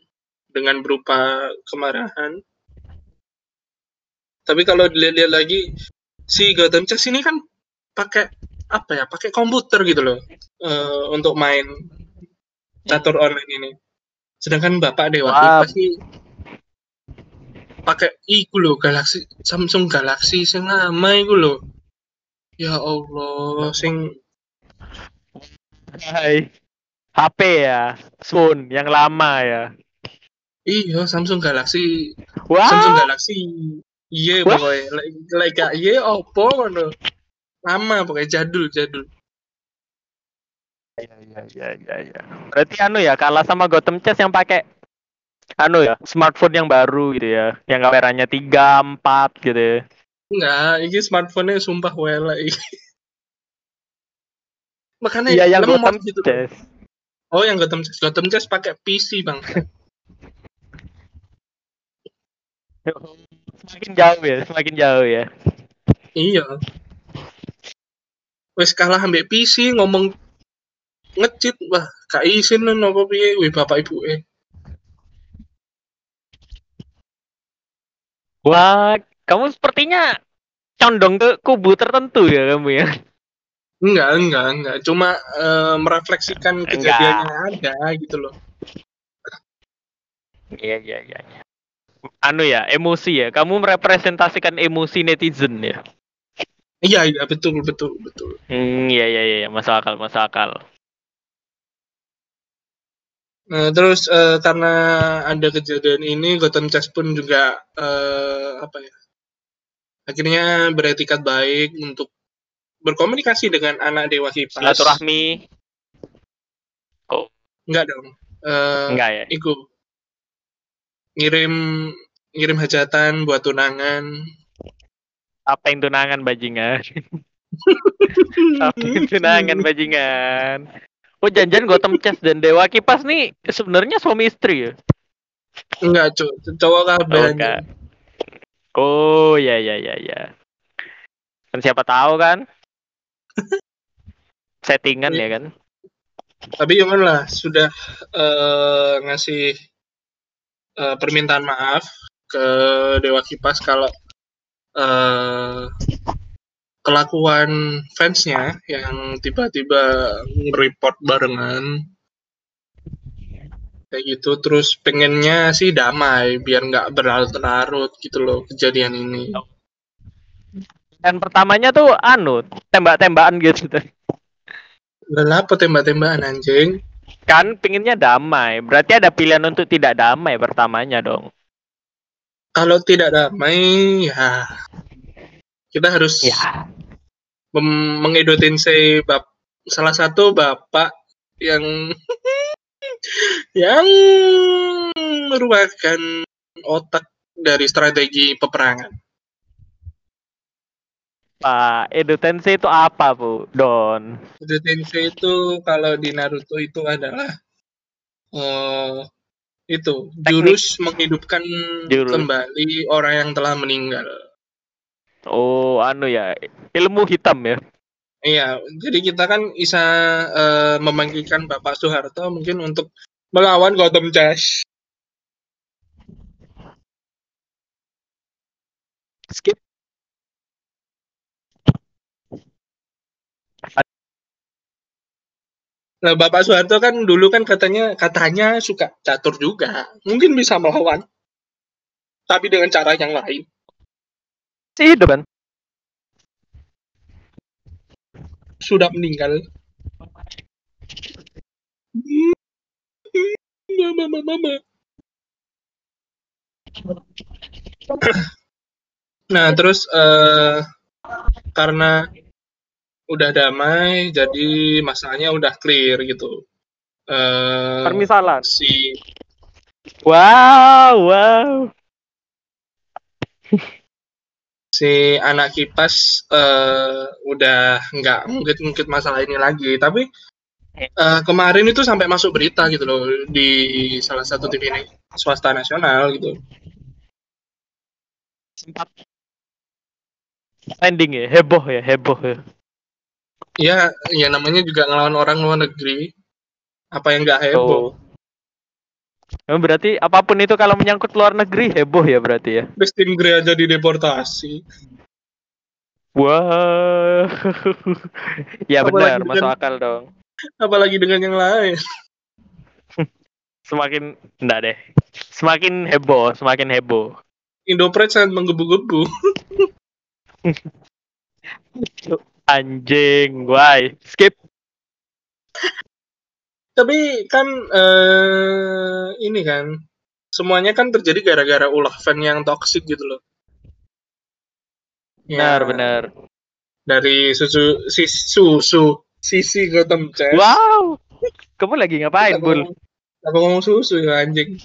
dengan berupa kemarahan. Tapi kalau dilihat-lihat lagi si Gotham Chess ini kan pakai apa ya? Pakai komputer gitu loh eh, untuk main catur online ini. Sedangkan bapak Dewa Wah. pasti pakai iku lho Galaxy Samsung Galaxy sing lama iku lho. Ya Allah, sing Hai. HP ya, Sun yang lama ya. iya Samsung Galaxy Wah. Samsung Galaxy iya pokoknya lek lek gak iya opo ngono. Lama pokoknya jadul jadul. Iya iya iya iya. iya. Berarti anu ya kalah sama Gotham Chess yang pakai anu ya smartphone yang baru gitu ya, yang kameranya 3, 4 gitu ya. Enggak, ini smartphone-nya sumpah welek iki. Makanya Iya yang Gotham gitu. Chess. Oh, yang Gotham Chess. Gotham Chess pakai PC, Bang. Semakin jauh ya, semakin jauh ya. iya. Wes kalah ambek PC ngomong ngecit wah gak izin apa piye wih bapak ibu eh Wah, kamu sepertinya condong ke kubu tertentu ya kamu ya. enggak enggak enggak cuma eh, merefleksikan kejadian yang ada gitu loh Iya iya iya. iya. Anu ya, emosi ya. Kamu merepresentasikan emosi netizen ya. iya iya betul betul betul Hmm, iya iya iya, masuk akal, masuk akal. Nah, terus eh, karena ada kejadian ini Gotham Chess pun juga eh, apa ya akhirnya beretikat baik untuk berkomunikasi dengan anak dewa kipas Silaturahmi enggak dong Eh, enggak ya? iku ngirim ngirim hajatan buat tunangan Apa yang tunangan bajingan? Apa yang tunangan bajingan? Oh janjian Gotham Chess dan Dewa Kipas nih sebenarnya suami istri ya? enggak cowok cowok kabeh Oh. Oh ya ya ya ya. Kan siapa tahu kan? Settingan ya kan? tapi jangan lah sudah eh, ngasih eh, permintaan maaf ke dewa kipas kalau eh, kelakuan fansnya yang tiba-tiba nge-report barengan kayak gitu terus pengennya sih damai biar nggak berlarut-larut gitu loh kejadian ini Dan pertamanya tuh anu tembak-tembakan gitu. Lah apa tembak-tembakan anjing? Kan pinginnya damai. Berarti ada pilihan untuk tidak damai pertamanya dong. Kalau tidak damai ya kita harus Ya. mengedotensi bap salah satu bapak yang yang merupakan otak dari strategi peperangan. Pak, Edo Tensei itu apa, Bu? Don. Edotensi itu kalau di Naruto itu adalah eh itu jurus menghidupkan Jurus. kembali orang yang telah meninggal. Oh, anu ya. Ilmu hitam ya. Iya, jadi kita kan bisa eh, memanggilkan Bapak Soeharto mungkin untuk melawan Gotham Chess. Skip. Nah, Bapak Soeharto kan dulu kan katanya katanya suka catur juga. Mungkin bisa melawan. Tapi dengan cara yang lain. Si hidup kan? Sudah meninggal. Mama, mama, mama. Nah, terus eh, karena udah damai, jadi masalahnya udah clear gitu. Eh, Permisalan. si Wow, wow. Si anak kipas eh, udah nggak ngungkit-ngungkit masalah ini lagi tapi eh, kemarin itu sampai masuk berita gitu loh di salah satu TV ini swasta nasional gitu Sempat ending ya, heboh ya, heboh ya. ya ya namanya juga ngelawan orang luar negeri apa yang nggak heboh Oh. Berarti apa pun itu kalau menyangkut luar negeri heboh ya berarti ya. Christine Grey aja dideportasi Wah. ya Apalagi benar, dengan- masuk akal dong. apalagi dengan yang lain Semakin enggak deh. Semakin heboh, semakin heboh. Indopret sangat menggebu-gebu. Anjing, why? Skip. Tapi kan eh ini kan semuanya kan terjadi gara-gara ulah fan yang toxic gitu loh. Benar, Ya, benar. Dari susu si susu sisi Gotham Chess. Wow. Kamu lagi ngapain, Aku Bul? Aku ngomong susu ya anjing.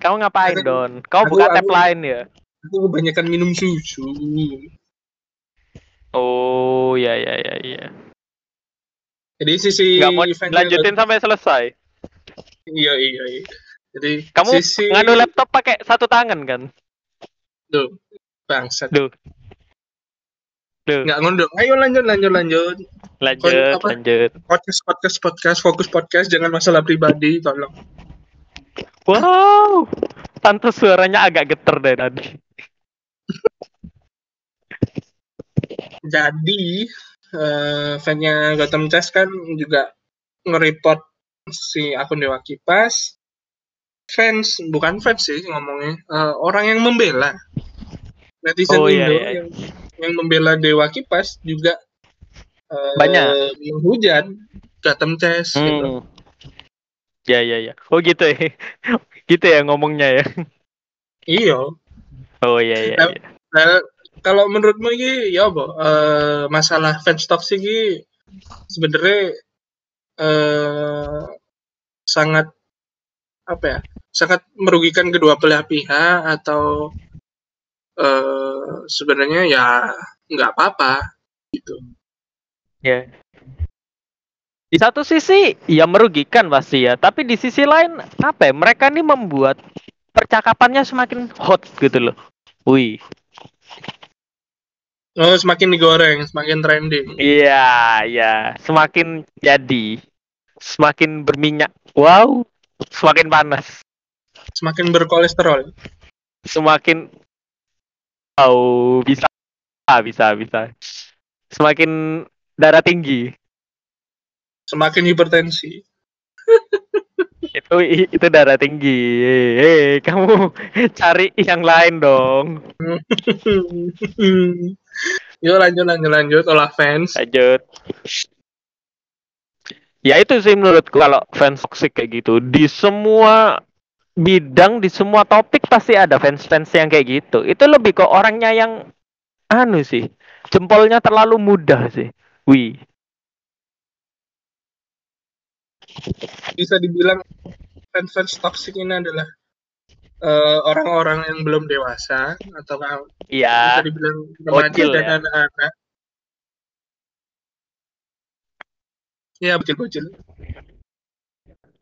Kamu ngapain, Aku- Don? Kau aku- buka tab lain ya? Aku kebanyakan minum susu. Oh, ya ya ya ya. Jadi sisi Nggak mau lanjutin sampai selesai. Iya iya iya. Jadi Kamu sisi ngadu laptop pakai satu tangan kan? Duh, bangsat. Duh. Duh. Nggak ngundung. Ayo lanjut lanjut lanjut. Lanjut, apa? lanjut. Podcast podcast podcast fokus podcast jangan masalah pribadi tolong. Wow. Tante suaranya agak geter deh tadi. Jadi eh fannya Gotham Chess kan juga nge-report si akun Dewa Kipas fans bukan fans sih ngomongnya eh, orang yang membela netizen Oh, iya, Indo iya. yang yang membela Dewa Kipas juga eh, Banyak. menghujat Gotham Chess gitu. Hmm. Ya ya ya. Oh gitu ya. gitu ya ngomongnya ya. Iya. Oh iya iya. Nah, iya. Nah, kalau menurutmu ini ya apa? Eh, masalah fans toxic ini sebenarnya eh, sangat apa ya? Sangat merugikan kedua belah pihak atau eh, sebenarnya ya nggak apa-apa gitu. Ya. Di satu sisi ya merugikan pasti ya, tapi di sisi lain apa ya? Mereka ini membuat percakapannya semakin hot gitu loh. Wih. Oh, semakin digoreng, semakin trending. Iya, iya. Semakin jadi, semakin berminyak. Wow, semakin panas. Semakin berkolesterol. Semakin oh bisa bisa bisa. Semakin darah tinggi. Semakin hipertensi. Itu itu darah tinggi. Hei, kamu cari yang lain dong. Yuk lanjut lanjut lanjut olah fans. Lanjut. Ya itu sih menurutku kalau fans toxic kayak gitu di semua bidang di semua topik pasti ada fans-fans yang kayak gitu. Itu lebih ke orangnya yang anu sih, jempolnya terlalu mudah sih. Wih. bisa dibilang fans-fans toxic ini adalah eh, orang-orang yang belum dewasa atau bisa Iya. dibilang remaja dan ya. anak-anak. Ya bocil-bocil.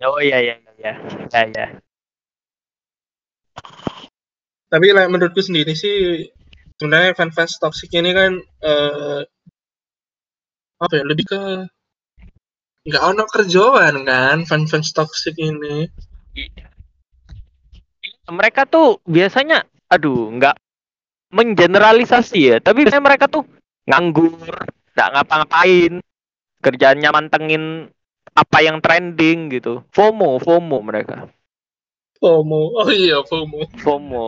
Oh iya iya iya. Ya ya. Tapi like, menurutku sendiri sih sebenarnya fans-fans toxic ini kan eh, apa ya lebih ke nggak ono kerjaan kan fans-fans toxic ini. Iya. Mereka tuh biasanya aduh nggak mengeneralisasi ya, tapi biasanya mereka tuh nganggur, nggak ngapa-ngapain, kerjaannya mantengin apa yang trending gitu. FOMO, FOMO mereka. FOMO. Oh iya FOMO. FOMO.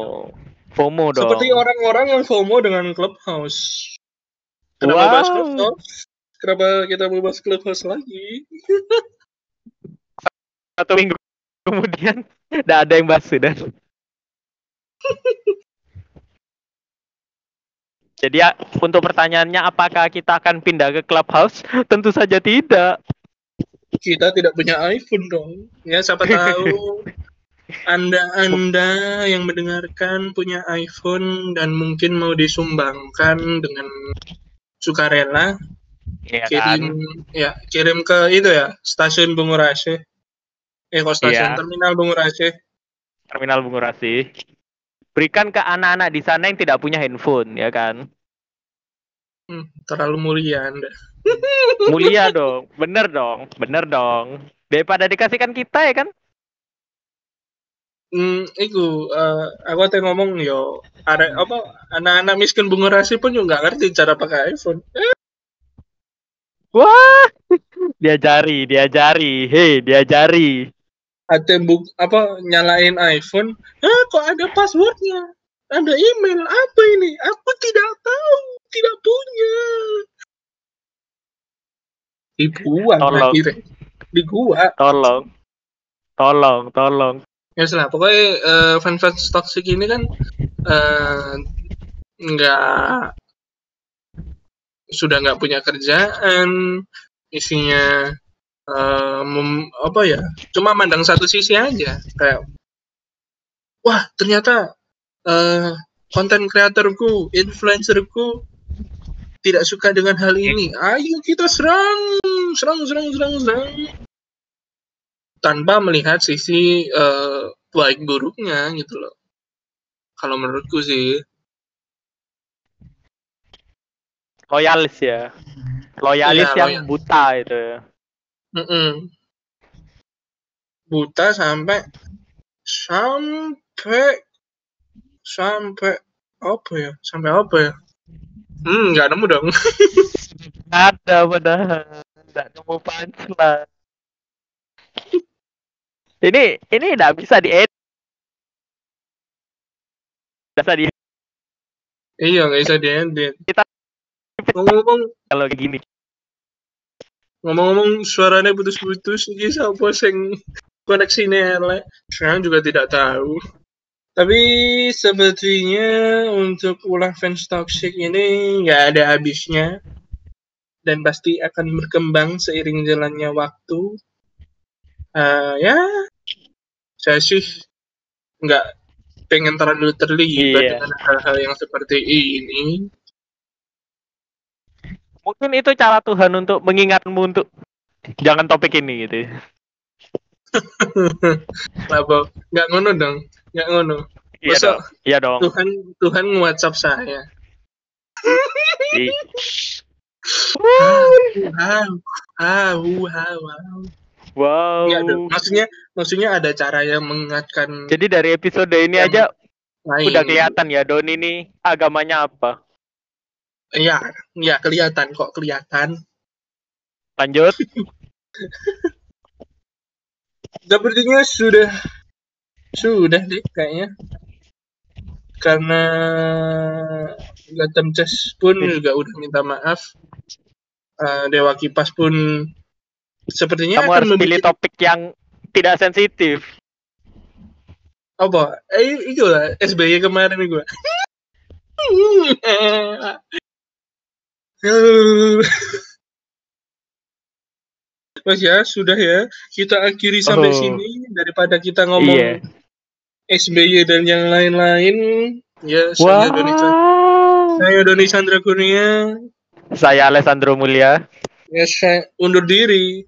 FOMO dong. Seperti orang-orang yang FOMO dengan Clubhouse. Kenapa Wow. bahas Clubhouse? Kenapa kita mau bahas Clubhouse lagi? Satu minggu kemudian nggak ada yang bahas sudah. Jadi ya, untuk pertanyaannya apakah kita akan pindah ke Clubhouse? Tentu saja tidak. Kita tidak punya iPhone dong. Ya siapa tahu Anda-anda yang mendengarkan punya iPhone dan mungkin mau disumbangkan dengan sukarela Iya kirim kan? ya kirim ke itu ya stasiun Bungurase. Eh kok stasiun Iya. terminal Bungurase. Terminal Bungurasi. Berikan ke anak-anak di sana yang tidak punya handphone, ya kan? Hmm, terlalu mulia Anda. Mulia dong, bener dong, bener dong. Daripada dikasihkan kita ya kan? Hmm, iku eh, aku teh ngomong yo are apa anak-anak miskin Bungurasi pun juga nggak ngerti cara pakai iPhone. Eh, Wah, diajari, diajari, hei, diajari. ATM buk apa nyalain iPhone, ah kok ada passwordnya, ada email apa ini? Aku tidak tahu, tidak punya. Dibuang Tolong. akhirnya, di gua. Tolong. Tolong, tolong. Ya lah, pokoknya eh, fans-fans toxic ini kan eh, nggak sudah nggak punya kerjaan, isinya eh, mem- apa ya, cuma mandang satu sisi aja, kayak wah ternyata eh, konten kreatorku, influencerku tidak suka dengan hal ini. Ayo kita serang, serang, serang, serang, serang. Tanpa melihat sisi eh, baik buruknya gitu loh. Kalau menurutku sih, Loyalis ya. Loyalis Iya, yang buta itu. ya. Mm-mm. buta sampai sampai sampai apa ya? Sampai apa ya? Hmm, nggak nemu dong. Ada padahal. Nggak nemu punchline. Ini ini nggak bisa diedit. Bisa di iya, nggak bisa diedit. Kita- Ngomong-ngomong, kalau kayak gini. Ngomong-ngomong suaranya putus-putus, ini siapa sing koneksinya elek? Saya juga tidak tahu. Tapi sepertinya untuk ulah fans toxic ini nggak ada habisnya dan pasti akan berkembang seiring jalannya waktu. Eh, ya, saya sih nggak pengen terlalu terlibat Iya. dengan hal-hal yang seperti ini. Mungkin itu cara Tuhan untuk mengingatmu untuk jangan topik ini gitu. Kenapa? Nggak ngono dong, nggak ngono. Iya dong. Iya dong. Tuhan Tuhan WhatsApp saya. Wow, wow, wow, wow. Wow. Dong. maksudnya maksudnya ada cara yang mengingatkan Jadi dari episode ini aja lain. udah kelihatan ya Don ini agamanya apa. Iya, iya kelihatan kok kelihatan. Lanjut. Sepertinya sudah sudah deh kayaknya. Karena Gotham Chess pun juga udah minta maaf. Eh, Dewa Kipas pun sepertinya Kamu akan harus pilih membuat topik yang tidak sensitif. apa? Eh, itu lah SBY kemarin gue. Mas ya, sudah ya. Kita akhiri sampai Oh. sini daripada kita ngomong Iya. SBY dan yang lain-lain. Ya, saya Doni Chan- Wow. saya Doni Chandra Kurnia. Saya Alessandro Mulia. Ya, saya undur diri.